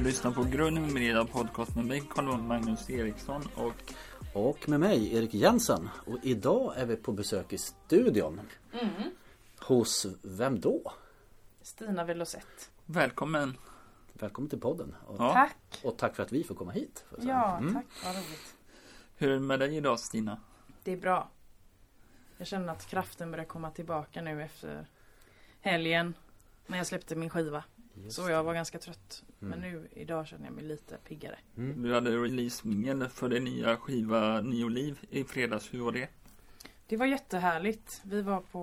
Du lyssnar på Grunden Media podcast med mig Carl Magnus Eriksson och Och med mig Erik Jensen. Och idag är vi på besök i studion. Mm. Hos vem då? Stina Velocett. välkommen. Välkommen till podden. Och, Ja. Tack. och tack för att vi får komma hit. Ja, Mm. tack. Vad roligt. Hur är det med dig idag Stina? Det är bra. Jag känner att kraften börjar komma tillbaka nu efter helgen. När jag släppte min skiva. Just Så jag var ganska trött. Men Mm. nu idag känner jag mig lite piggare. Mm. Du hade releasemingel för din nya skiva Nio liv i fredags. Hur var det? Det var jättehärligt. Vi var på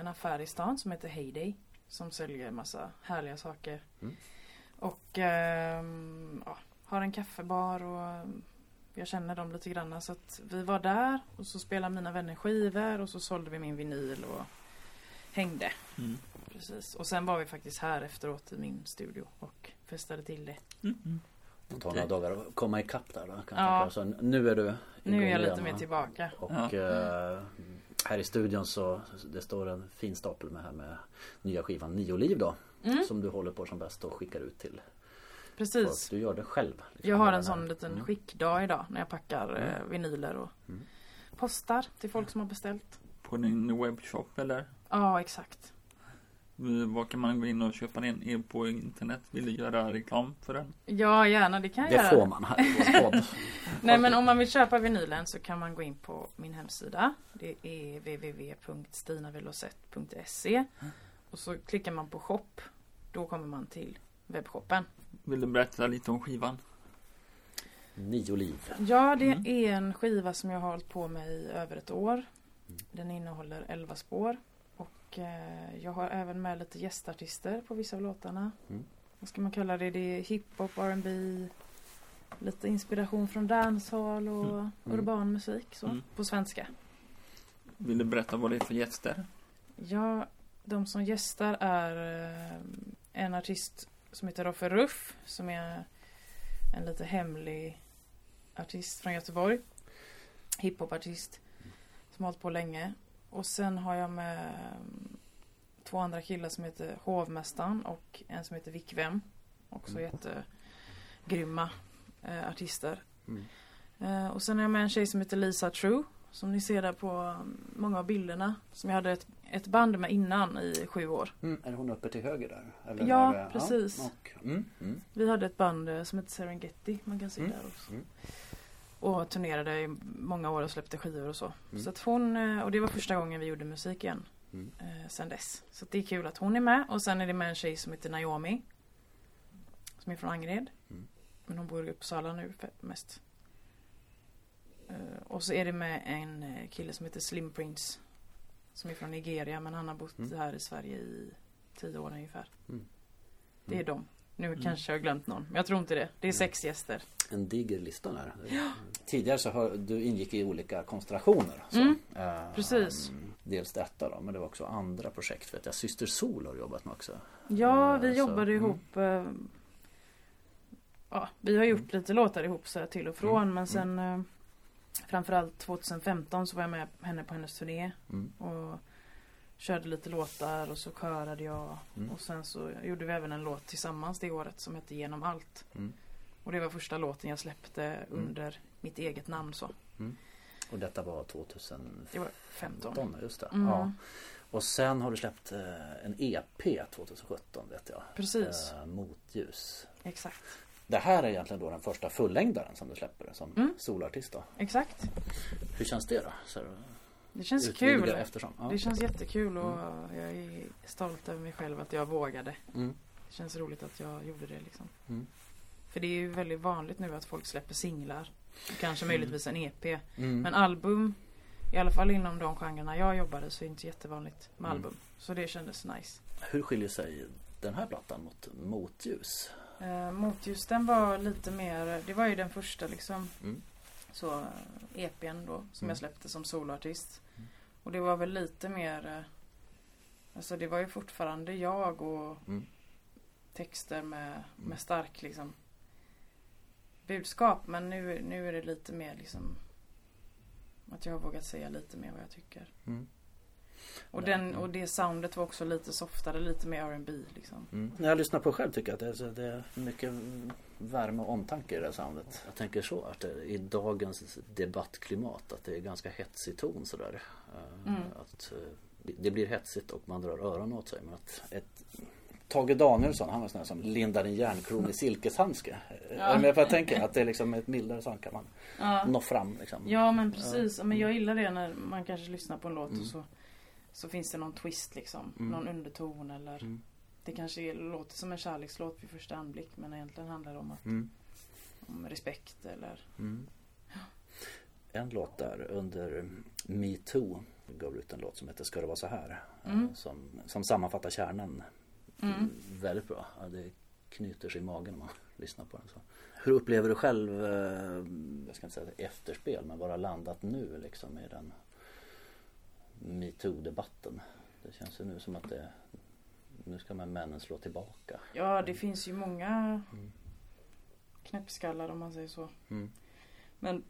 en affär i stan som heter Heyday. Som säljer massa härliga saker. Mm. Och ehm, ja, har en kaffebar och jag känner dem lite grann. Så att vi var där och så spelade mina vänner skivor och så sålde vi min vinyl och hängde. Mm. Precis. Och sen var vi faktiskt här efteråt i min studio och festade till det. Mm. Det tar några dagar att komma ikapp där då. Kan Ja. Så nu är du Nu är jag lite mer tillbaka. Och Ja. eh, här i studion så det står en fin stapel med här med nya skivan Nio liv då. Mm, Som du håller på som bäst och skickar ut till precis. Du gör det själv. liksom, Jag har en sån liten Mm. skickdag idag när jag packar Mm. eh, vinyler och Mm. postar till folk som har beställt. På din webbshop eller? Ja, exakt. Eh, Var kan man gå in och köpa den? På internet? Vill du göra reklam för den? Ja, gärna. Det kan jag Det göra. får man här i. Nej, men om man vill köpa vinylen så kan man gå in på min hemsida. Det är www.stinavelocett.se Och så klickar man på shop. Då kommer man till webbshoppen. Vill du berätta lite om skivan? Nio liv. Ja, det Mm. är en skiva som jag har hållit på med i över ett år. Den innehåller 11 spår. Och eh, jag har även med lite gästartister på vissa av låtarna. Mm. Vad ska man kalla det? Det är hiphop, R&B Lite inspiration från dancehall och Mm. urban musik så, Mm. på svenska. Vill du berätta vad det är för gäster? Ja, de som gästar är eh, en artist som heter Roffe Ruff som är en lite hemlig artist från Göteborg. Hiphopartist som har hållit på länge. Och sen har jag med mm, två andra killar som heter Hovmästaren och en som heter Vickvem. Också Mm. jättegrymma eh, artister. Mm. Eh, och sen har jag med en tjej som heter Lisa True. Som ni ser där på mm, många av bilderna. Som jag hade ett, ett band med innan i sju år. Mm. Är hon uppe till höger där? Eller Ja, det- precis. och, mm. Mm. Vi hade ett band eh, som heter Serengeti. Man kan se där också. Och turnerade i många år och släppte skivor och så. Mm. Så att hon, eh, och det var första gången vi gjorde musik igen. Mm. Eh, sen dess. Så det är kul att hon är med. Och sen är det med en tjej som heter Naomi. Som är från Angered. Mm. Men hon bor i Uppsala nu mest. Eh, och så är det med en kille som heter Slim Prince. Som är från Nigeria men han har bott Mm. här i Sverige i tio år ungefär. Mm. Det är Mm. dem. Nu Mm. kanske jag har glömt någon. Men jag tror inte det. Det är Mm. sex gäster. En diger lista där. Tidigare så har du ingick i olika konstellationer. Så. Mm, Eh, precis. Dels detta då, men det var också andra projekt. Vet jag. Syster Sol har jobbat med också. Ja, vi så, jobbade mm. ihop. eh, Ja, vi har gjort Mm. lite låtar ihop så här till och från. Mm, Men sen eh, framförallt 2015 så var jag med henne på hennes turné. Mm. Och körde lite låtar och så körade jag. Mm. Och sen så gjorde vi även en låt tillsammans det året som hette Genom allt. Mm. Och det var första låten jag släppte under mitt eget namn så. Och detta var 2015. Det var 15. Just det. Mm. Ja. Och sen har du släppt eh, en EP 2017 vet jag. Precis, Eh, Motljus. exakt. Det här är egentligen då den första fullängdaren som du släpper som Mm. solartist då. Exakt. Hur känns det då? Det känns kul. Eftersom. Ja. Det känns jättekul och jag är stolt över mig själv att jag vågade. Mm. Det känns roligt att jag gjorde det liksom. Mm. För det är ju väldigt vanligt nu att folk släpper singlar. Kanske möjligtvis en EP. Mm. Men album, i alla fall inom de genrerna jag jobbade så är det inte jättevanligt med Mm. album. Så det kändes nice. Hur skiljer sig den här plattan mot Motljus? Eh, Motljus den var lite mer, det var ju den första liksom. Mm. Så eh, EPn då som Mm. jag släppte som soloartist. Och det var väl lite mer eh, Alltså det var ju fortfarande jag och Mm. texter med, Mm. med stark liksom budskap. Men nu, nu är det lite mer liksom att jag har vågat säga lite mer vad jag tycker. Mm. Och, den, mm. och det soundet var också lite softare, lite mer R&B liksom. Mm. När jag lyssnar på själv tycker jag att det är mycket värme och omtanke i det här soundet. Jag tänker så att det, i dagens debattklimat att det är ganska hetsig ton sådär. Eh, Mm. Att eh, det- blir hetsigt och man drar öronen åt sig. Men att ett Tage Danielsson, han var sån som lindar en järnkron i silkeshandske. Ja. Ja. Men jag tänker att det är liksom ett mildare sånt kan man Ja. nå fram liksom. Ja men precis. Men jag gillar det när man kanske lyssnar på en låt Mm. och så, så finns det någon twist liksom. Mm. Någon underton eller Mm. Det kanske är- låter som en kärlekslåt vid första anblick men egentligen handlar det om, att, Mm. om respekt eller Mm. En låt där under metoo gav ut en låt som heter Ska det vara så här? Mm. Eh, Som, som sammanfattar kärnan Mm. väldigt bra. Ja, det knyter sig i magen när man lyssnar på den. Så. Hur upplever du själv, eh, jag ska inte säga efterspel, men bara landat nu liksom i den metoo-debatten? Det känns ju nu som att det nu ska man männen slå tillbaka. Ja det finns ju många Mm. knäppskallar om man säger så. Mm. Men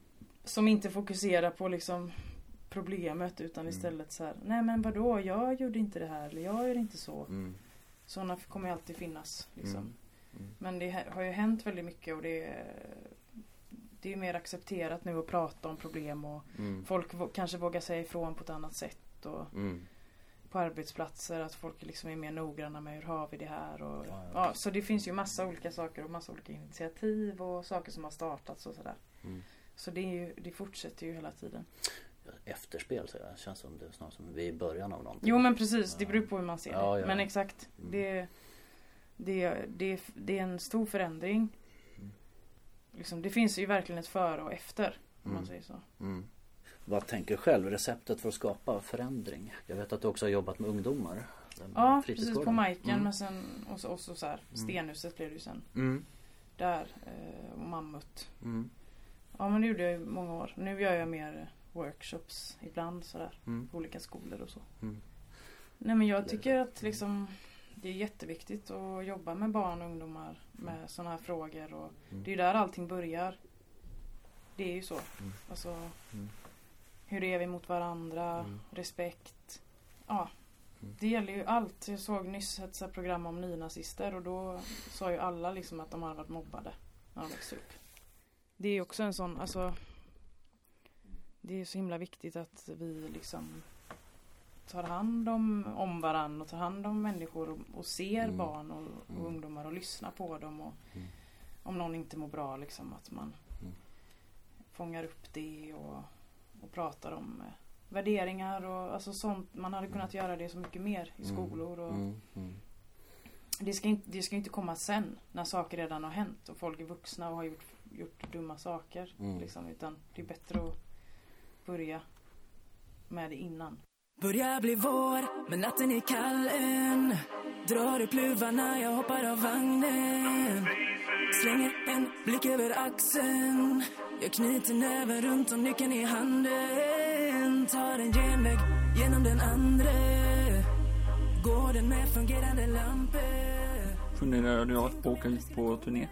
som inte fokuserar på liksom problemet utan Mm. istället så här. Nej men vadå jag gjorde inte det här eller jag gör inte så. Mm. Sådana kommer ju alltid finnas. Liksom. Mm. Mm. Men det ha- har ju hänt väldigt mycket och det är, det är mer accepterat nu att prata om problem och folk vå- kanske vågar säga ifrån på ett annat sätt. Och Mm. På arbetsplatser att folk liksom är mer noggranna med hur har vi det här. Och, Ja, ja. ja, så det finns ju massa olika saker och massa olika initiativ och saker som har startats och sådär. Mm. Så det, är ju, det fortsätter ju hela tiden. Efterspel så det känns som det är snarare som vi är i början av någonting. Jo men precis, det beror på hur man ser Ja, det. Men exakt. Mm. Det, det, det, det är en stor förändring. Mm. Liksom, det finns ju verkligen ett före och efter. Om man Mm. säger så. Mm. Vad tänker själv? Receptet för att skapa förändring? Jag vet att du också har jobbat med ungdomar. Ja, precis på Majken. Mm. Men sen, och så, och så, så här, Mm. Stenhuset blev det ju sen. Mm. Där. Eh, och Mammut. Mm. Ja men det gjorde jag i många år. Nu gör jag mer workshops ibland sådär. Mm. På olika skolor och så. Mm. Nej men jag tycker att liksom det är jätteviktigt att jobba med barn och ungdomar med sådana här frågor. Och Mm. Det är ju där allting börjar. Det är ju så. Mm. Alltså, Mm. Hur är vi mot varandra? Mm. Respekt. Ja. Mm. Det gäller ju allt. Jag såg nyss ett så program om nynazister och då sa ju alla liksom att de hade varit mobbade när de växte upp. Det är också en sån, alltså Det är så himla viktigt att vi liksom tar hand om, om varandra och tar hand om människor och, och ser Mm. barn och, och Mm. ungdomar och lyssnar på dem och Mm. om någon inte mår bra liksom att man Mm. fångar upp det och, och pratar om eh, värderingar och alltså sånt. Man hade kunnat göra det så mycket mer i Mm. skolor och Mm. Mm. det, ska inte, det ska inte komma sen när saker redan har hänt och folk är vuxna och har gjort, gjort dumma saker. Mm. Liksom, utan det är bättre att börja med det innan. Börjar bli vår, men natten är kall än Drar upp luvarna, jag hoppar av vagnen Slänger en blick över axeln Jag knyter näven runt om nyckeln i handen Tar en genväg genom den andra Går den med fungerande lampor Funderar du att åka ut på turné?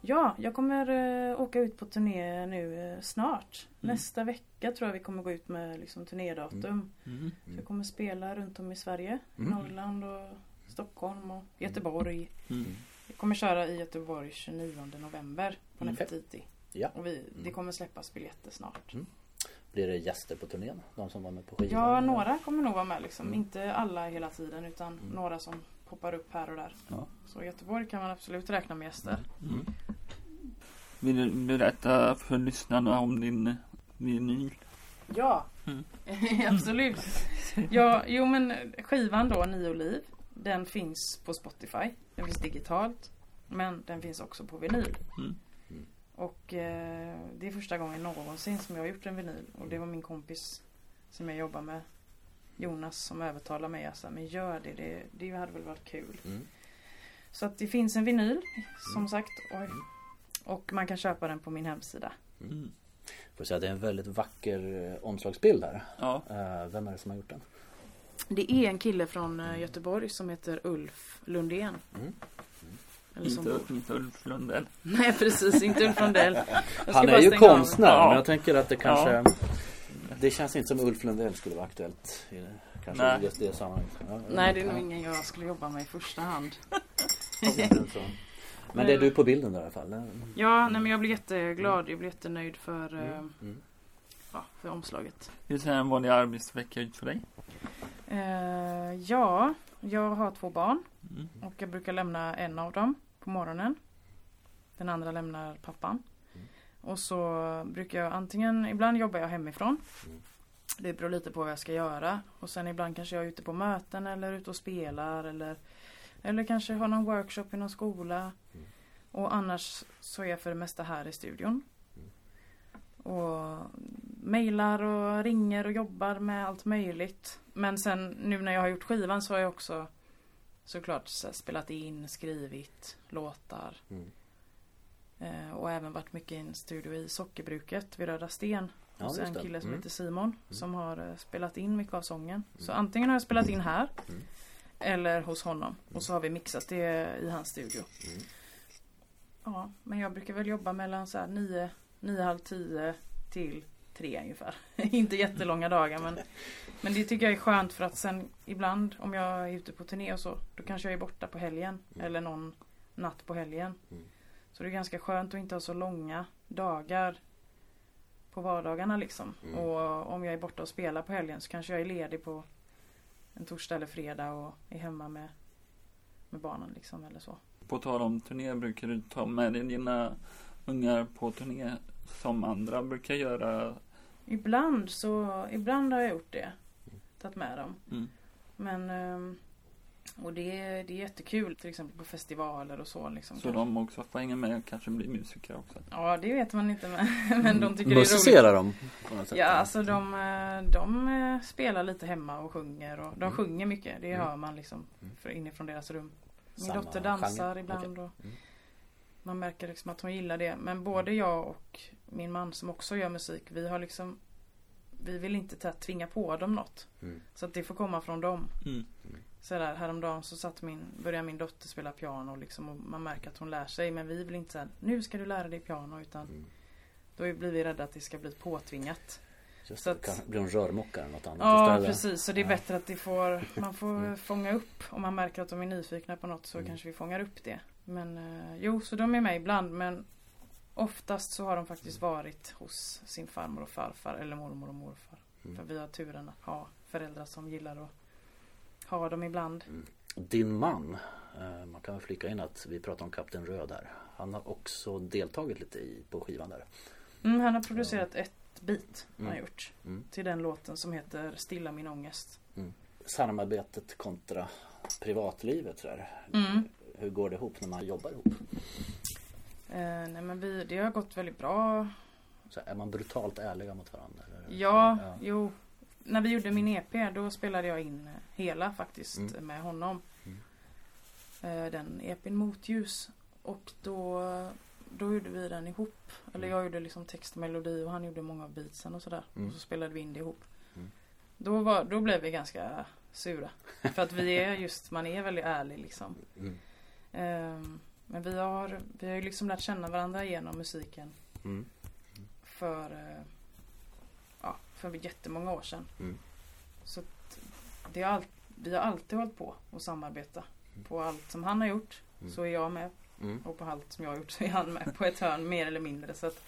Ja, jag kommer eh, åka ut på turné nu eh, snart. Mm. Nästa vecka tror jag vi kommer gå ut med liksom, turnédatum. Mm. Så jag kommer spela runt om i Sverige. Mm. Norrland och Stockholm och Göteborg. Mm. Jag kommer köra i Göteborg 29 november på Mm. Nefertiti. Ja. Och vi, det kommer släppas biljetter snart. Mm. Blir det gäster på turnén? De som var med på skivan? Ja, några kommer nog vara med liksom. Mm. Inte alla hela tiden utan Mm. några som poppar upp här och där. Ja. Så Göteborg kan man absolut räkna med gäster. Mm. Vill du berätta för lyssnarna om din vinyl? Ja, Mm. absolut. Ja, jo men skivan då, Nio liv, den finns på Spotify. Den finns digitalt. Men den finns också på vinyl. Mm. Mm. Och eh, det är första gången någonsin som jag har gjort en vinyl. Och det var min kompis som jag jobbar med, Jonas, som övertalade mig. Alltså, men gör det, det, det hade väl varit kul. Mm. Så att det finns en vinyl, som sagt. Oj. Och man kan köpa den på min hemsida. Mm. Får säga att det är en väldigt vacker eh, omslagsbild här. Ja. Eh, Vem är det som har gjort den? Det är en kille från Göteborg som heter Ulf Lundén. Mm. Eller som Inte, bor. inte Ulf Lundell. Nej precis, inte Ulf Lundell. Han är ju av. konstnär Ja. men jag tänker att det kanske Det känns inte som Ulf Lundell skulle vara aktuellt i det, Kanske Nej. just det sammanhanget. Ja, Nej det är nog ingen jag skulle jobba med i första hand. Ja. Men det är du på bilden där i alla fall? Ja, nej men jag blir jätteglad. Jag blir jättenöjd för, eh, Mm. ja, för omslaget. Hur ser en vanlig arbetsvecka ut för dig? Eh, ja, jag har två barn Mm. och jag brukar lämna en av dem på morgonen. Den andra lämnar pappan. Mm. Och så brukar jag antingen, ibland jobbar jag hemifrån. Mm. Det beror lite på vad jag ska göra. Och sen ibland kanske jag är ute på möten eller ute och spelar eller, eller kanske har någon workshop i någon skola. Mm. Och annars så är jag för det mesta här i studion. Mm. Och mejlar och ringer och jobbar med allt möjligt. Men sen nu när jag har gjort skivan så har jag också såklart så spelat in, skrivit låtar. Mm. Eh, och även varit mycket i en studio i Sockerbruket vid Röda Sten. Ja, hos en kille som Mm. heter Simon. Som har eh, spelat in mycket av sången. Så Mm. antingen har jag spelat in här. Mm. Eller hos honom. Och så har vi mixat det i hans studio. Mm. Ja, men jag brukar väl jobba mellan så här nio, nio, halv tio till tre ungefär. Inte jättelånga dagar men Men det tycker jag är skönt för att sen ibland om jag är ute på turné och så Då kanske jag är borta på helgen Mm. eller någon natt på helgen. Mm. Så det är ganska skönt att inte ha så långa dagar på vardagarna liksom. Mm. Och om jag är borta och spelar på helgen så kanske jag är ledig på en torsdag eller fredag och är hemma med, med barnen liksom eller så. På tal om turné, brukar du ta med dig dina ungar på turné som andra brukar göra? Ibland så, ibland har jag gjort det. Tagit med dem. Mm. Men ehm, och det, är- det är jättekul till exempel på festivaler och så liksom. Så de också får hänga med och kanske bli musiker också? Ja det vet man inte men, men de tycker det är roligt. Musicerar de på något sätt? Ja alltså de, eh, de eh, spelar lite hemma och sjunger och de Mm. sjunger mycket. Det Mm. hör man liksom Mm. för inifrån deras rum. Min Samma dotter dansar genre? ibland Okej. och Mm. man märker liksom att hon gillar det. Men både jag och min man som också gör musik, vi har liksom vi vill inte ta- tvinga på dem något. Mm. Så att det får komma från dem. Mm. Så där, häromdagen så satt min, började min dotter spela piano liksom, och man märker att hon lär sig. Men vi vill inte säga nu ska du lära dig piano. Utan Mm. då blir vi rädda att det ska bli påtvingat. Just Så att- kan bli en rörmokare eller något annat Ja istället. precis, så det är Ja. bättre att det får, man får Mm. fånga upp. Om man märker att de är nyfikna på något så Mm. kanske vi fångar upp det. Men eh, jo, så de är med ibland. Men oftast så har de faktiskt varit hos sin farmor och farfar eller mormor och morfar. Mm. För vi har turen att ha föräldrar som gillar att ha dem ibland. Din man, eh, man kan väl flika in att vi pratar om Kapten Röd här. Han har också deltagit lite i, på skivan där. Mm, han har producerat ett beat han har Mm. gjort. Mm. Till den låten som heter Stilla min ångest. Samarbetet kontra privatlivet. Mm. Hur går det ihop när man jobbar ihop? Eh, nej men vi, det har gått väldigt bra. Så är man brutalt ärliga mot varandra? Eller? Ja, ja. jo. När vi gjorde min EP då spelade jag in hela faktiskt Mm. med honom. Mm. Eh, den EPn Motljus. Och då, då gjorde vi den ihop. Eller Mm. jag gjorde liksom text och melodi och han gjorde många av beatsen och sådär. Mm. Och så spelade vi in det ihop. Mm. Då, var, då blev vi ganska sura. För att vi är just, man är väldigt ärlig liksom. Mm. Men vi har, vi har ju liksom lärt känna varandra genom musiken Mm. för, eh, ja, för jättemånga år sedan. Mm. Så det har all, vi har alltid hållit på att samarbeta. På allt som han har gjort Mm. så är jag med. Mm. Och på allt som jag har gjort så är han med på ett hörn mer eller mindre. Så att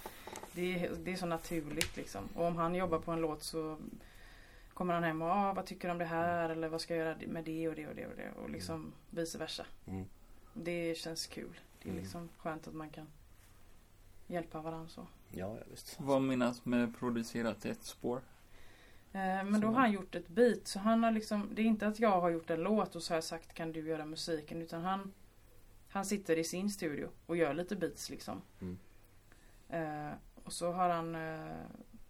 det, är, det är så naturligt liksom. Och om han jobbar på en låt så kommer han hem och ah, vad tycker du om det här? Eller vad ska jag göra med det och det och det och det. Och liksom vice versa. Det känns kul. Det är Mm. liksom skönt att man kan hjälpa varandra så. Ja, ja visst. Vad menas med producerat ett spår? Eh, Men då har han gjort ett beat. Så han har liksom, det är inte att jag har gjort en låt och så har jag sagt kan du göra musiken. Utan han, han sitter i sin studio och gör lite beats liksom. Mm. Eh, och så har han eh,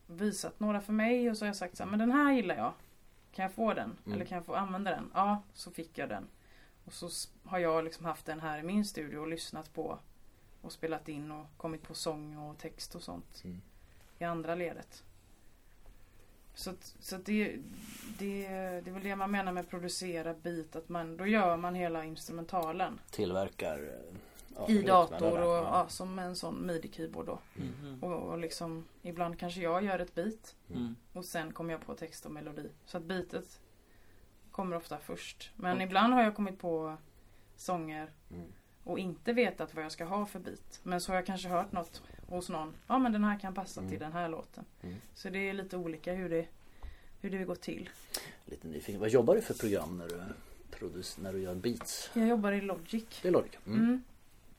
visat några för mig och så har jag sagt så här, men den här gillar jag. Kan jag få den? Mm. Eller kan jag få använda den? Ja, så fick jag den. Och så har jag liksom haft den här i min studio och lyssnat på och spelat in och kommit på sång och text och sånt Mm. i andra ledet. Så, så det, det, det är väl det man menar med producera beat. Att man, då gör man hela instrumentalen Tillverkar eh, ja, i dator och Ja. ja, som en sån midi-keyboard då. Mm. Och, och liksom ibland kanske jag gör ett beat Mm. och sen kommer jag på text och melodi. Så att beatet kommer ofta först. Men Okej. ibland har jag kommit på sånger Mm. och inte vetat vad jag ska ha för bit. Men så har jag kanske hört något hos någon. Ja men den här kan passa Mm. till den här låten. Mm. Så det är lite olika hur det, hur det går till. Lite nyfiken. Vad jobbar du för program när du, produc- när du gör beats? Jag jobbar i Logic. Det är Logic. Mm.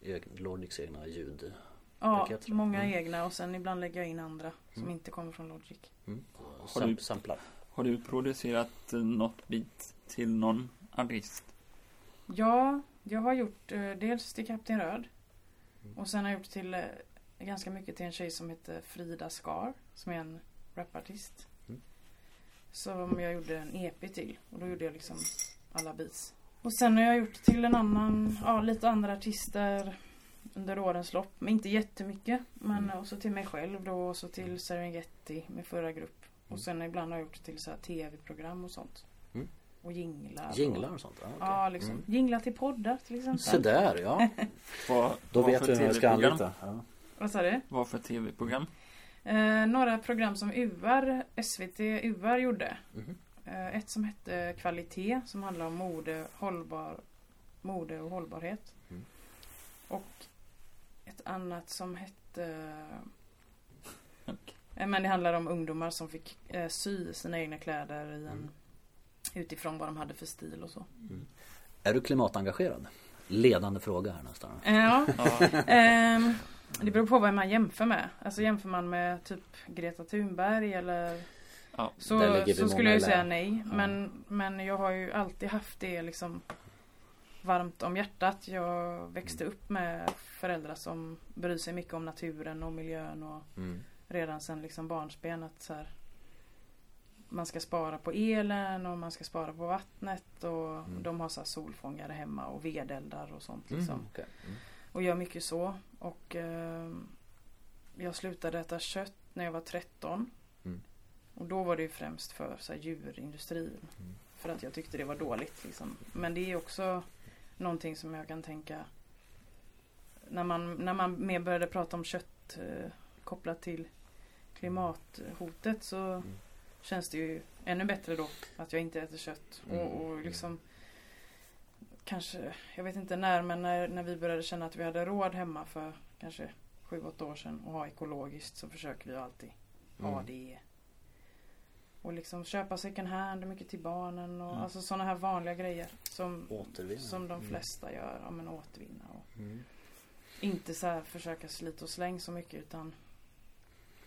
Mm. Logics egna ljud. Ja, många Mm. egna och sen ibland lägger jag in andra som Mm. inte kommer från Logic. Mm. Har du- Sam- samplar. Har du producerat eh, något bit till någon artist? Ja, jag har gjort eh, dels till Kapten Röd. Mm. Och sen har jag gjort till eh, ganska mycket till en tjej som heter Frida Skar. Som är en rapartist. Mm. Som jag gjorde en EP till. Och då gjorde jag liksom alla beats. Och sen har jag gjort till en annan, ja lite andra artister under årens lopp. Men inte jättemycket. Men Mm. också till mig själv då. Och så till Serengeti med förra grupp. Mm. Och sen ibland har jag gjort till så här tv-program och sånt. Mm. Och jinglar. Jinglar och sånt? Ja, okej. Ja, liksom. Mm. Jinglar till poddar till exempel. Så där ja. Vad, Då vet för vi vem jag ska TV-program? anlita. Ja. Vad sa du? Vad för tv-program? Eh, några program som UR, SVT UR gjorde. Mhm. Eh, ett som hette Kvalitet som handlar om mode, hållbar, mode och hållbarhet. Mm. Och ett annat som hette Okej. Eh, Men det handlar om ungdomar som fick eh, sy sina egna kläder i en, Mm. utifrån vad de hade för stil och så. Är du klimatengagerad? Ledande fråga här nästan. Eh, ja, Ja, Ehm, det beror på vad man jämför med. Alltså jämför man med typ Greta Thunberg eller ja. så, så skulle jag ju säga nej. Ja. Men, men jag har ju alltid haft det liksom varmt om hjärtat. Jag växte upp med föräldrar som bryr sig mycket om naturen och miljön och Mm. Redan sedan liksom barnsben att så här, man ska spara på elen och man ska spara på vattnet och Mm. de har så solfångare hemma och vedeldar och sånt. Liksom. Mm. okej. Mm. Och gör mycket så. Och eh, jag slutade äta kött när jag var 13. Mm. Och då var det ju främst för så här, djurindustrin. Mm. För att jag tyckte det var dåligt. Liksom. Men det är också någonting som jag kan tänka när man, när man mer började prata om kött eh, kopplat till klimathotet så Mm. känns det ju ännu bättre då att jag inte äter kött. Mm. Och, och liksom kanske, jag vet inte när, men när, när vi började känna att vi hade råd hemma för kanske sju, åtta år sedan och ha ekologiskt så försöker vi alltid ha Mm. det. Och liksom köpa second hand, mycket till barnen och Mm. alltså sådana här vanliga grejer som, Återvinna. som de Mm. flesta gör. Ja, men återvinna och Mm. inte så här försöka slita och släng så mycket utan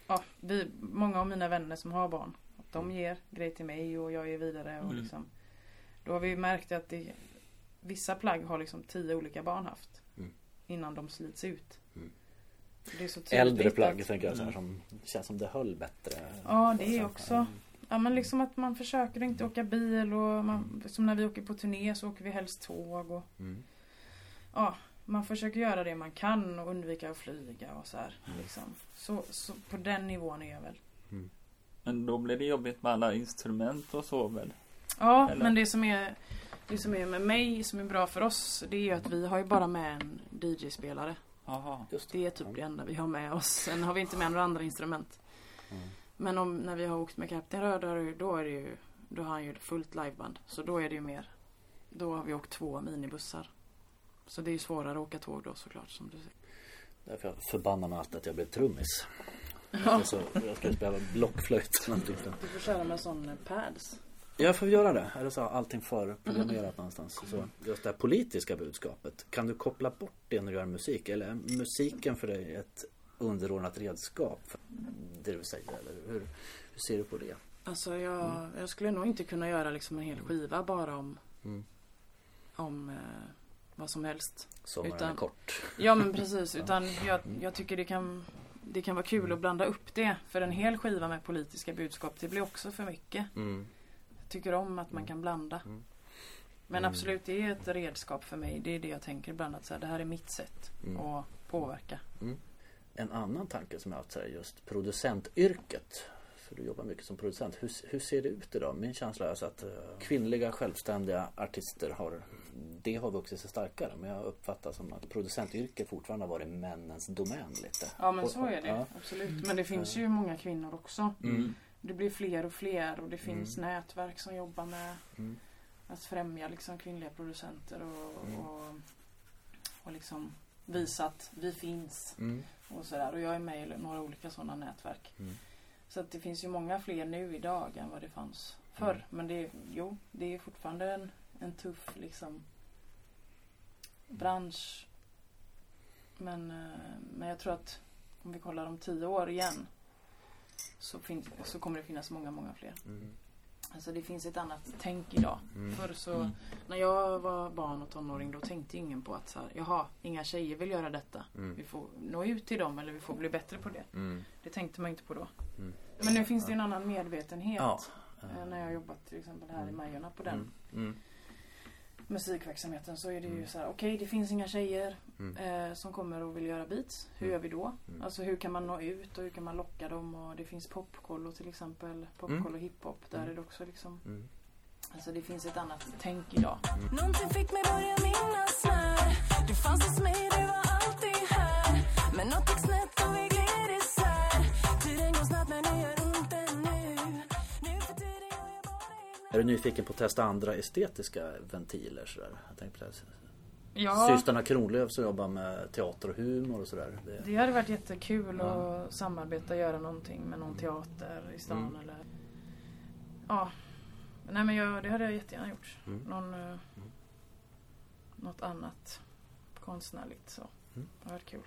Ja, vi, många av mina vänner som har barn De Mm. ger grejer till mig och jag ger vidare och Mm. liksom Då har vi märkt att det Vissa plagg har liksom tio olika barn haft Mm. Innan de slits ut Mm. Det är så tydligt Äldre plagg att- tänker jag så här, Mm. som känns som det höll bättre. Ja, det är sen- också. Ja men liksom att man försöker inte åka bil och man, som när vi åker på turné så åker vi helst tåg och Mm. ja, man försöker göra det man kan och undvika att flyga och så här. Mm. Liksom. Så, så på den nivån är jag väl. Men då blir det jobbigt med alla instrument och så väl? Ja, Eller? men det som är det som är med mig som är bra för oss det är ju att vi har ju bara med en DJ-spelare. Just Det är typ det enda vi har med oss. Sen har vi inte med några andra instrument. Mm. Men om, när vi har åkt med Kapten Röd då är det ju- då är det ju Då har han ju fullt liveband. Så då är det ju mer Då har vi åkt två minibussar. Så det är ju svårare att åka tåg då såklart som du säger. Därför jag förbannar mig alltid att jag blev trummis. Ja. Så jag ska spela blockflöjt. eller någonting sånt. Du får köra med sån eh, pads. Jag får göra det. Eller så har allting förprogrammerat någonstans. Så just det här politiska budskapet. Kan du koppla bort det när du gör musik? Eller är musiken för dig ett underordnat redskap? För det du säger? Eller hur, hur ser du på det? Alltså jag, jag skulle nog inte kunna göra liksom en hel skiva bara om Mm. Om eh, vad som helst. Sommaren Utan- är kort. Ja men precis. Utan jag, jag tycker det kan Det kan vara kul att blanda upp det. För en hel skiva med politiska budskap det blir också för mycket. Mm. Jag tycker om att man kan blanda. Mm. Men Mm. absolut, det är ett redskap för mig. Det är det jag tänker ibland. Att så här, det här är mitt sätt Mm. att påverka. En annan tanke som jag har haft här, just producentyrket. För du jobbar mycket som producent. Hur, hur ser det ut idag? Min känsla är att eh, kvinnliga självständiga artister har Det har vuxit sig starkare. Men jag uppfattar som att producentyrket fortfarande har varit männens domän lite. Ja men Och- så är det. ja. Absolut. Men det finns ju många kvinnor också. Mm. Det blir fler och fler och det finns Mm. nätverk som jobbar med Mm. att främja liksom kvinnliga producenter och, Mm. och och liksom visa att vi finns Mm. och sådär. Och jag är med i några olika sådana nätverk. Mm. Så att det finns ju många fler nu idag än vad det fanns förr. Men det, jo, det är fortfarande en, en tuff liksom bransch. Men, eh, men jag tror att om vi kollar om tio år igen så, finns, så kommer det finnas många, många fler. Mm. Alltså det finns ett annat tänk idag. Mm. Förr så, Mm. när jag var barn och tonåring då tänkte ingen på att så här, jaha, inga tjejer vill göra detta. Mm. Vi får nå ut till dem eller vi får bli bättre på det. Mm. Det tänkte man inte på då. Mm. Men nu finns det en annan medvetenhet. Ja. Eh, När jag har jobbat till exempel här i Mm. Majorna på den. Mm. Musikverksamheten så är det ju Mm. så här, okej det finns inga tjejer Mm. eh, som kommer och vill göra beats. Hur Mm. gör vi då? Mm. Alltså hur kan man nå ut och hur kan man locka dem? Och det finns popkollo till exempel. Popkollo hiphop. Där Mm. är det också liksom. Mm. Alltså det finns ett annat tänk idag. Någonting fick mig börja minnas när Du fanns hos mig, du var alltid här Men något gick snett Är du nyfiken på att testa andra estetiska ventiler sådär? Jag tänkte på det. här. Ja, Systrarna Kronlöf som jobbar med teater och humor och sådär. Det... det hade varit jättekul Ja. att samarbeta och göra någonting med någon teater i stan Mm. eller Ja. Nej men jag, det hade jag jättegärna gjort. Mm. Någon, eh, Något annat konstnärligt så. Mm. Det hade varit kul.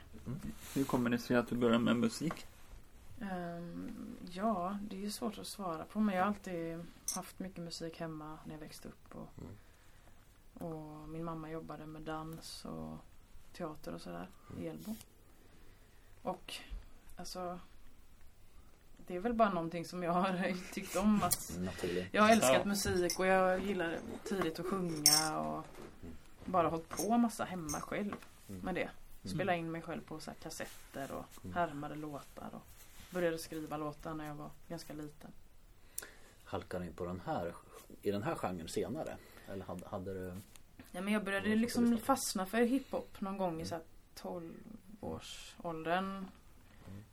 Hur kommer det sig att du började med musik? Ehm, ja, det är ju svårt att svara på men jag har alltid haft mycket musik hemma när jag växte upp. Och, Mm. och min mamma jobbade med dans och teater och sådär i Elbo. Och alltså det är väl bara någonting som jag har tyckt om att Naturligt. jag har älskat Ja. musik och jag gillar tidigt att sjunga och bara hållit på massa hemma själv Mm. med det. Spela in mig själv på så här kassetter och Mm. härmade låtar och började skriva låtar när jag var ganska liten. Halkar in på den här, i den här genren senare? Eller hade, hade du... Ja, men jag började liksom fastna för hiphop någon gång i så här 12 årsåldern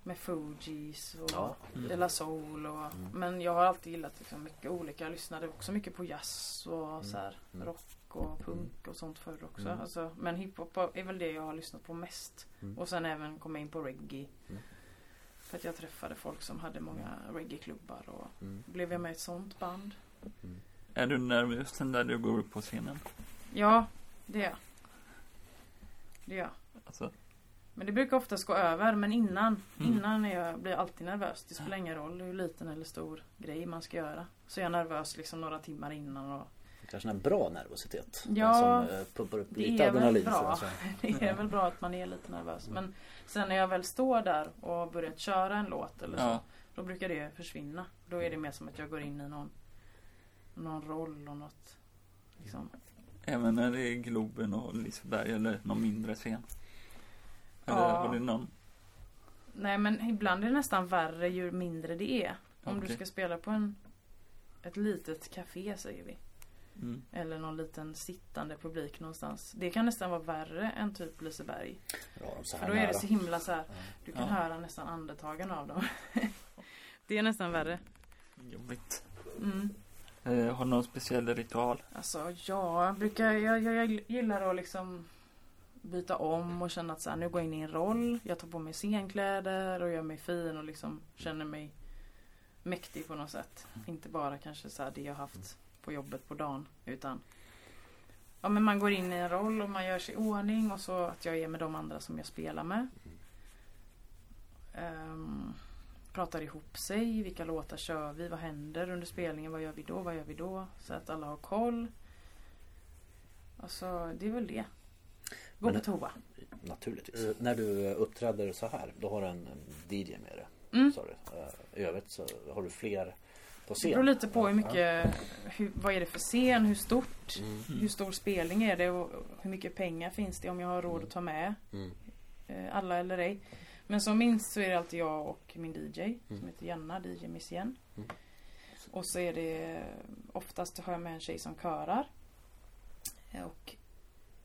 Med Fugees och Ja. Mm. De La Soul och, Mm. Men jag har alltid gillat liksom mycket olika. Jag lyssnade också mycket på jazz och så här, Mm. rock och punk och sånt förr också. Mm. Alltså, men hiphop är väl det jag har lyssnat på mest. Mm. Och sen även komma in på reggae. Mm. För att jag träffade folk som hade många reggae-klubbar och Mm. blev jag med i ett sånt band. Är du nervös när du går upp på scenen? Ja, det är jag. Det är jag. Alltså, Men det brukar oftast gå över. Men innan, Mm. innan är jag, blir jag alltid nervös. Det spelar ingen roll hur liten eller stor grej man ska göra. Så är jag nervös liksom några timmar innan. Och Kanske en bra nervositet? Ja, som eh, pumpar upp det lite är väl adrenalin. bra. det är väl bra att man är lite nervös. Men sen när jag väl står där och har börjat köra en låt eller så. ja. Då brukar det försvinna. Då är det mer som att jag går in i någon, någon roll och något. Liksom. Även när det är Globen och Liseberg eller någon mindre scen? Eller Ja. har du någon? Nej men ibland är det nästan värre ju mindre det är. Om du Okej. ska spela på en, ett litet café säger vi. Mm. Eller någon liten sittande publik någonstans. Det kan nästan vara värre än typ Liseberg. Ja, För då är det nära. så himla så här. Du kan Ja. höra nästan andetagen av dem. det är nästan värre. Jobbigt. Mm. Eh, har du någon speciell ritual? Alltså ja, jag brukar, jag, jag, jag gillar att liksom byta om och känna att så här, nu går jag in i en roll. Jag tar på mig scenkläder och gör mig fin och liksom känner mig mäktig på något sätt. Inte bara kanske så här det jag haft på jobbet på dagen. Utan ja, men man går in i en roll och man gör sig i ordning och så att jag är med de andra som jag spelar med. Ehm, pratar ihop sig. Vilka låtar kör vi? Vad händer under spelningen? Vad gör vi då? Vad gör vi då? Så att alla har koll. Alltså, det är väl det. Gå på toa. Naturligtvis. Eh, När du uppträder så här, då har du en en DJ med dig. Mm. Sa du. Eh, I övrigt så har du fler på Det scen. beror lite på hur mycket, hur, vad är det för scen, hur stort, Mm. hur stor spelning är det och hur mycket pengar finns det om jag har råd att ta med Mm. eh, alla eller ej. Men som minst så är det alltid jag och min DJ Mm. som heter Janna, DJ Miss Jen. Mm. Och så är det oftast har jag med en tjej som körar. Eh, Och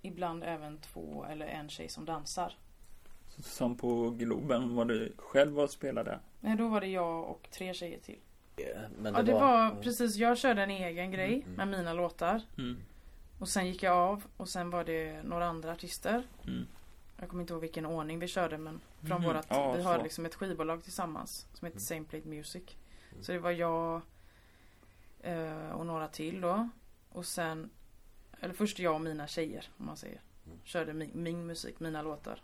ibland även två eller en tjej som dansar. Som på Globen, var du själv och spelade? Nej, då var det jag och tre tjejer till. Men Ja, det var precis. Jag körde en egen grej Mm. med mina låtar. Mm. Och sen gick jag av och sen var det några andra artister. Mm. Jag kommer inte ihåg vilken ordning vi körde men från Mhm. vårat, Ja, vi har så. liksom ett skivbolag tillsammans som heter Mm. Same Plate Music. Mm. Så det var jag eh, och några till då. Och sen, eller först jag och mina tjejer om man säger. Mm. Körde min, min musik, mina låtar.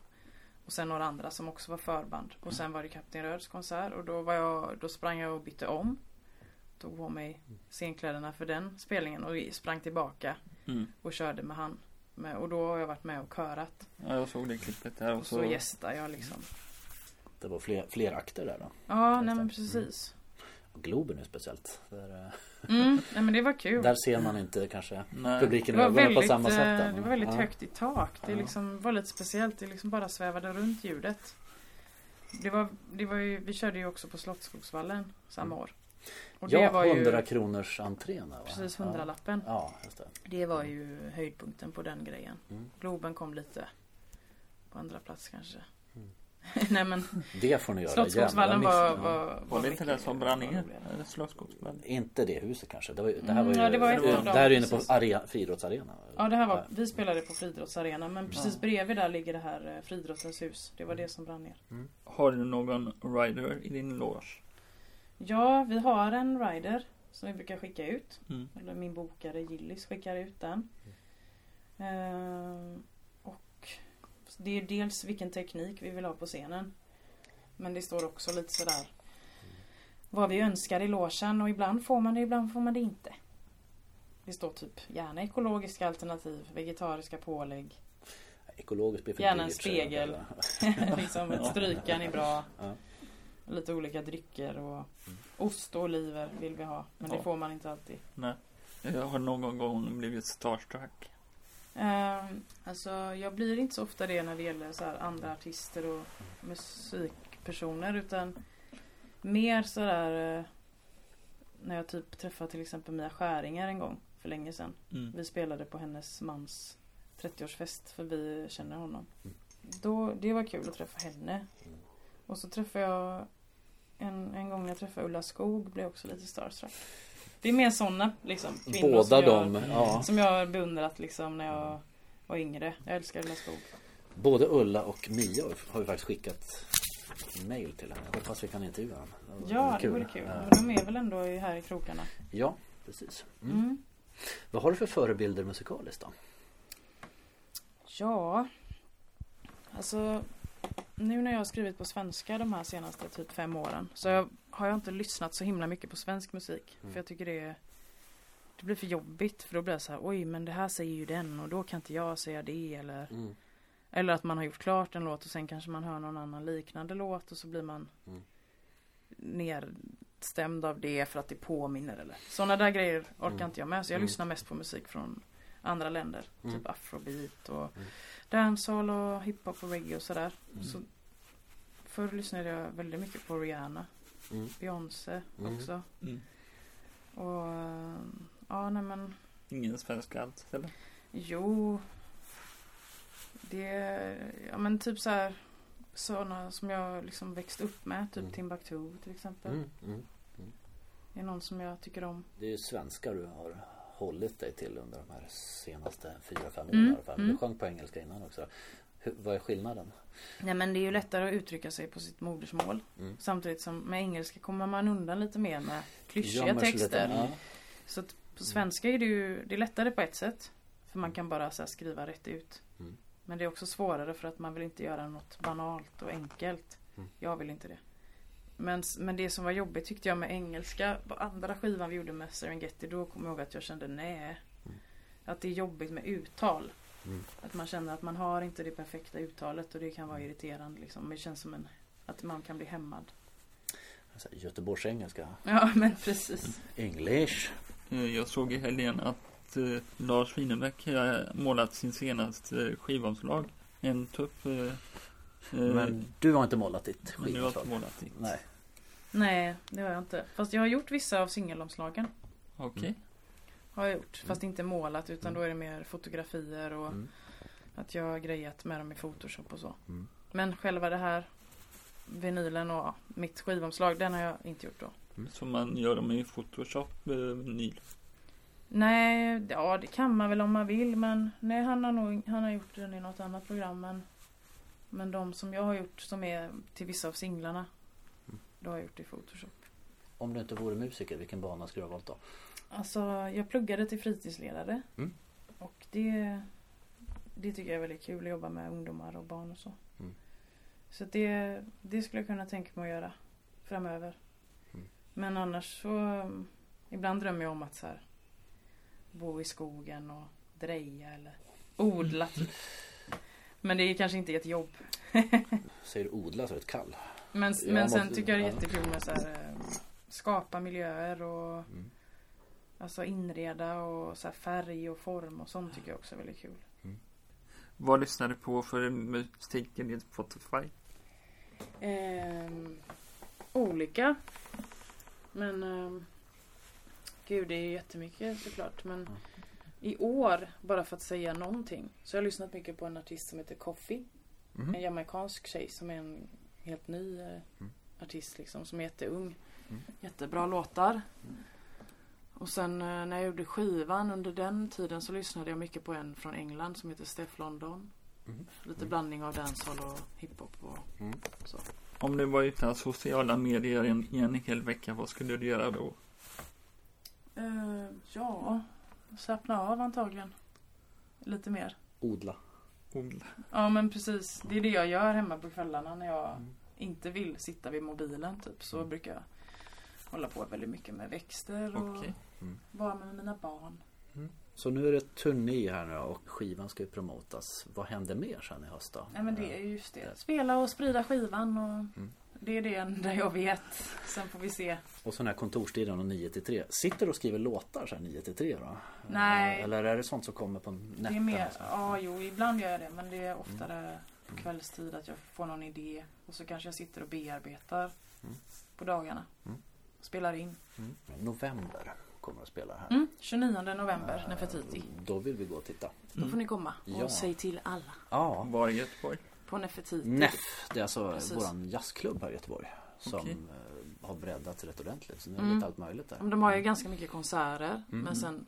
Och sen några andra som också var förband. Och sen var det Kapten Röds konsert och då var jag, då sprang jag och bytte om. Tog på mig scenkläderna för den spelningen och sprang tillbaka Mm. och körde med han. Med, och då har jag varit med och körat. Ja, jag såg det klippet där och Och så så. gästar jag liksom. Det var fler, fler akter där då. Ja, nej men det. precis. Och Globen är speciellt. Där, eh, Mm, nej men det var kul. där ser man inte kanske Nej. publiken Det i var ögonen på väldigt, samma sätt. eh, då. det var väldigt Ja. högt i tak. Det Ja. liksom var lite speciellt. Det liksom bara svävade runt ljudet. Det var, det var ju, vi körde ju också på Slottsskogsvallen samma Mm. år. Och det Ja, var 100 ju kronors entrén va? precis Ja. hundralappen. Ja, just det. Det var ju höjdpunkten på den grejen. Mm. Globen kom lite på andra plats kanske. Mm. nej men Det får ni göra Slottsskogsvallen var, var, Var det inte det som brann ner? Slottsskogsvallen? Inte det huset kanske. Det, var, det här Mm, var ju, ja, det var ett av det dem, här är inne på precis. are, friidrottsarena. Ja det här var, vi spelade på friidrottsarena men precis Ja. bredvid där ligger det här eh, friidrottens hus. Det var det som brann ner. Har du någon rider i din loge? Ja, vi har en rider som vi brukar skicka ut. Mm. Eller min bokare Gillis skickar ut den. Ehm, och det är dels vilken teknik vi vill ha på scenen. Men det står också lite sådär vad vi önskar i logen och ibland får man det, ibland får man det inte. Det står typ gärna ekologiska alternativ, vegetariska pålägg. Ekologiskt blir för Gärna en spegel. liksom strykan är bra. Ja. Lite olika drycker och ost och oliver vill vi ha. Men det Ja. får man inte alltid. Nej. Jag har någon gång blivit starstruck. Ehm, alltså jag blir inte så ofta det när det gäller så här andra artister och musikpersoner utan mer sådär eh, när jag typ träffade till exempel Mia Skäringer en gång för länge sedan. Mm. Vi spelade på hennes mans 30-årsfest för vi känner honom. Mm. Då, det var kul att träffa henne. Mm. Och så träffade jag en, en gång när jag träffade Ulla Skog blev jag också lite starstruck. Det är mer sådana liksom, kvinnor Båda som, jag, ja. som jag har beundrat liksom när jag var yngre. Jag älskar Ulla Skog. Både Ulla och Mia har ju faktiskt skickat mail till henne. Jag hoppas vi kan intervjua dem. Ja, det vore kul. Ja. Men de är väl ändå här i krokarna. Ja, precis. Mm. Mm. Vad har du för förebilder musikaliskt då? Ja, alltså nu när jag har skrivit på svenska de här senaste typ fem åren så jag, har jag inte lyssnat så himla mycket på svensk musik. Mm. För jag tycker det är det blir för jobbigt för då blir det så här oj men det här säger ju den och då kan inte jag säga det eller Mm. Eller att man har gjort klart en låt och sen kanske man hör någon annan liknande låt och så blir man Mm. nerstämd av det för att det påminner eller Sådana där grejer orkar Mm. inte jag med så jag Mm. lyssnar mest på musik från andra länder. Mm. Typ afrobeat och Mm. dancehall och hiphop och reggae och sådär. Mm. Så förr lyssnade jag väldigt mycket på Rihanna, Mm. Beyoncé Mm. också. Mm. Och eh, ja nej men Ingen svensk alls eller? Jo. Det, ja men typ så här sådana som jag liksom växt upp med. Typ Mm. Timbuktu till exempel. Mm. Mm. Det är någon som jag tycker om. Det är ju svenskar du har hållit dig till under de här senaste fyra, fem åren Mm, i alla fall. mm. Du sjöng på engelska innan också. Hur, vad är skillnaden? Nej men det är ju lättare att uttrycka sig på sitt modersmål. Mm. Samtidigt som med engelska kommer man undan lite mer med klyschiga texter. lite, ja. Så att på svenska är det ju det är lättare på ett sätt. För man kan bara så skriva rätt ut. Mm. Men det är också svårare för att man vill inte göra något banalt och enkelt. Mm. Jag vill inte det. Men, men det som var jobbigt tyckte jag med engelska, på andra skivan vi gjorde med Serengeti, då kom jag ihåg att jag kände nej. Mm. Att det är jobbigt med uttal. Mm. Att man känner att man har inte det perfekta uttalet och det kan vara irriterande liksom. Det känns som en, att man kan bli hämmad. Så här, Göteborgsengelska. Ja men precis. English. Eh, Jag såg i helgen att eh, Lars Winnerbäck har målat sin senaste eh, skivomslag. En tupp. Eh, eh, Men du har inte målat ditt skivomslag? målat ditt. Nej. Nej, det har jag inte. Fast jag har gjort vissa av singelomslagen. Okej. Har jag gjort. Fast inte målat utan då är det mer fotografier och Mm. att jag har grejat med dem i Photoshop och så. Mm. Men själva det här vinylen och mitt skivomslag, den har jag inte gjort då. Så man gör dem i Photoshop eh, ny. Nej, ja det kan man väl om man vill men nej han har nog han har gjort den i något annat program men Men de som jag har gjort som är till vissa av singlarna Mm. Då har jag gjort i Photoshop. Om du inte vore musiker, vilken bana skulle du ha valt då? Alltså jag pluggade till fritidsledare Mm. och det Det tycker jag är väldigt kul att jobba med ungdomar och barn och så. Mm. Så det, det skulle jag kunna tänka mig att göra framöver. Mm. Men annars så Ibland drömmer jag om att så här, bo i skogen och dreja eller odla. Men det är kanske inte ett jobb. Säger du odla så är det ett kall. Men, Jag men sen måste- tycker jag det är jättekul med så här, eh, skapa miljöer och Mm. alltså inreda och så här färg och form och sånt tycker jag också är väldigt kul. Vad lyssnar du på för musik i Spotify? Ehm, olika. Men ehm, Gud det är jättemycket såklart. Men i år, bara för att säga någonting, så har jag lyssnat mycket på en artist som heter Coffee. Mhm. En jamaicansk tjej som är en helt ny eh, artist liksom, som är jätteung. Mm. Jättebra låtar. Och sen eh, när jag gjorde skivan under den tiden så lyssnade jag mycket på en från England som heter Steph London. Mhm. Lite blandning av dancehall och hiphop och Mm. så. Om du var utan sociala medier en, en hel vecka, vad skulle du göra då? Eh, ja, slappna av antagligen. Lite mer. Odla. Odla. Ja men precis. Det är det jag gör hemma på kvällarna när jag Mm. inte vill sitta vid mobilen typ. Så Mm. brukar jag hålla på väldigt mycket med växter och Okej. vara med mina barn. Så nu är det turné här nu och skivan ska ju promotas. Vad händer mer sen i höst då? Nej men det är just det. Spela och sprida skivan och Mm. Det är det enda jag vet. Sen får vi se. Och så den här kontorstiden och 9 till 3. Sitter du och skriver låtar så här 9 till 3 då? Nej. Eller är det sånt som kommer på nätterna? Det är mer, ja jo ibland gör jag det men det är oftare på kvällstid att jag får någon idé och så kanske jag sitter och bearbetar Mm. på dagarna. Mm. Spelar in. November kommer att spela här. Mm, 29 november, Nefertiti. Då vill vi gå och titta. Då får ni komma och Ja. säg till alla Ja, Var i Göteborg? På Nefertiti. NEF. Det är alltså Precis. våran jazzklubb här i Göteborg. Som Okej. eh, har breddats rätt ordentligt. Så nu är det Mm. lite allt möjligt där. De har ju ganska mycket konserter Mm. men sen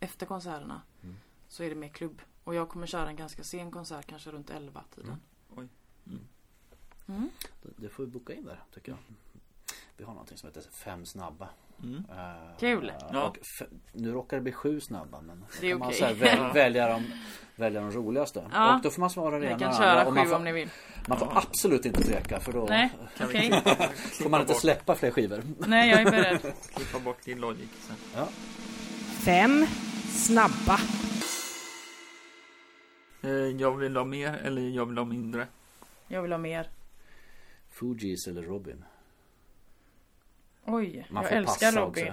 efter konserterna Mm. så är det mer klubb. Och jag kommer köra en ganska sen konsert, kanske runt 11 tiden. Oj. Mm. Mm. Det- Det får vi boka in där tycker jag. Vi har någonting som heter Fem snabba. Mm. Eh, Kul. Ja. Och f- nu råkar det bli sju snabba men Det är kan man här väl, välja, de, välja de roligaste. Ja. Och då får man svara det ena kan köra. Och man sju får, om ni vill. man får absolut inte tveka för då Nej, Kan vi okej. klippa, får man inte bort, släppa fler skivor. Nej, jag är beredd. klippa bort din logic sen? Ja. Fem snabba. Eh, jag vill ha mer eller jag vill ha mindre? Jag vill ha mer. Fugees eller Robin. Oj, Man jag älskar Robin.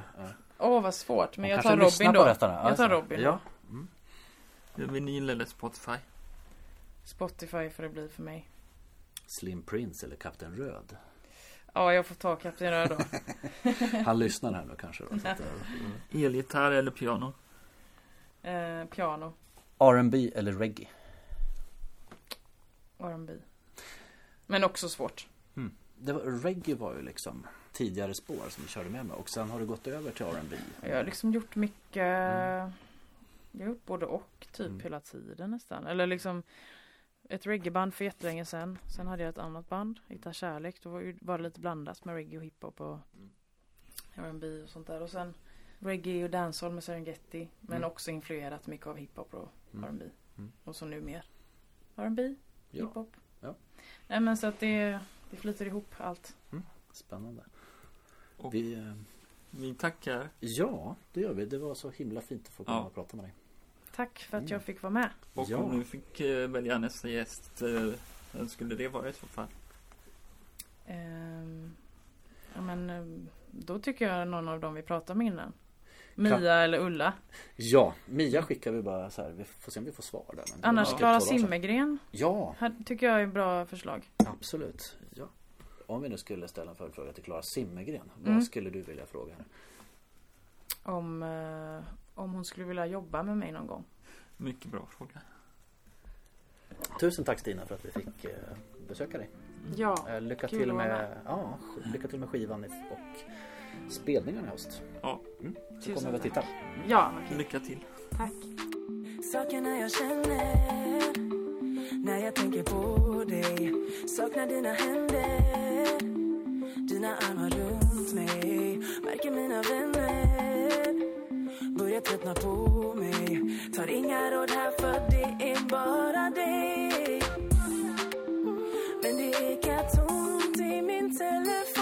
Åh, vad svårt. Men jag tar Robin då. detta. Jag tar. Robin Ja. då. Vinyl eller Spotify? Spotify får det bli för mig. Slim Prince eller Kapten Röd. Ja, jag får ta Kapten Röd då. Han lyssnar här nu kanske. Då, så att, eh, Elgitarr eller piano? Eh, piano. R&B eller reggae. R&B. Men också svårt. Det var, reggae var ju liksom tidigare spår som vi körde med mig och sen har det gått över till R&B. Jag har liksom gjort mycket Jag har gjort både och typ Mm. hela tiden nästan Eller liksom Ett reggaeband för jättelänge sedan Sen hade jag ett annat band Hitta kärlek Då var det lite blandat med reggae och hiphop och R&B och sånt där och sen Reggae och dancehall med Serengeti Men Mm. också influerat mycket av hiphop och Mm. R&B Mm. Och så nu mer R&B, Ja, hiphop Ja. Nej men så att det Det flyter ihop allt spännande. Och Vi, eh, vi tackar. ja, det gör vi. Det var så himla fint att få komma Ja. och prata med dig. Tack för att Mm. jag fick vara med Och Ja. om du fick eh, välja nästa gäst, eh, vem skulle det vara i så fall? Ehm, ja men då tycker jag någon av dem vi pratade med innan. Mia eller Ulla. Ja, Mia skickar vi bara så här. Vi får se om vi får svar där. Annars Klara sedan. Simmergren. Ja, här Tycker jag är bra förslag. absolut. Om vi nu skulle ställa en följdfråga till Klara Simmergren. Vad Mm. skulle du vilja fråga henne? Om, eh, om hon skulle vilja jobba med mig någon gång. Mycket bra fråga. Tusen tack Stina för att vi fick eh, besöka dig. Ja, Eh, lycka, kul till med, ja, lycka till med skivan och spelningarna i höst. Ja, Så Tusen kommer vi att titta. Ja, vad kul. lycka till. Tack. Sakerna jag känner när jag tänker på dig Saknar dina händer, dina armar runt mig Märker mina vänner. Börjar tröttna på mig. Tar inga råd här för det är bara dig. Men det ekar tomt i min telefon.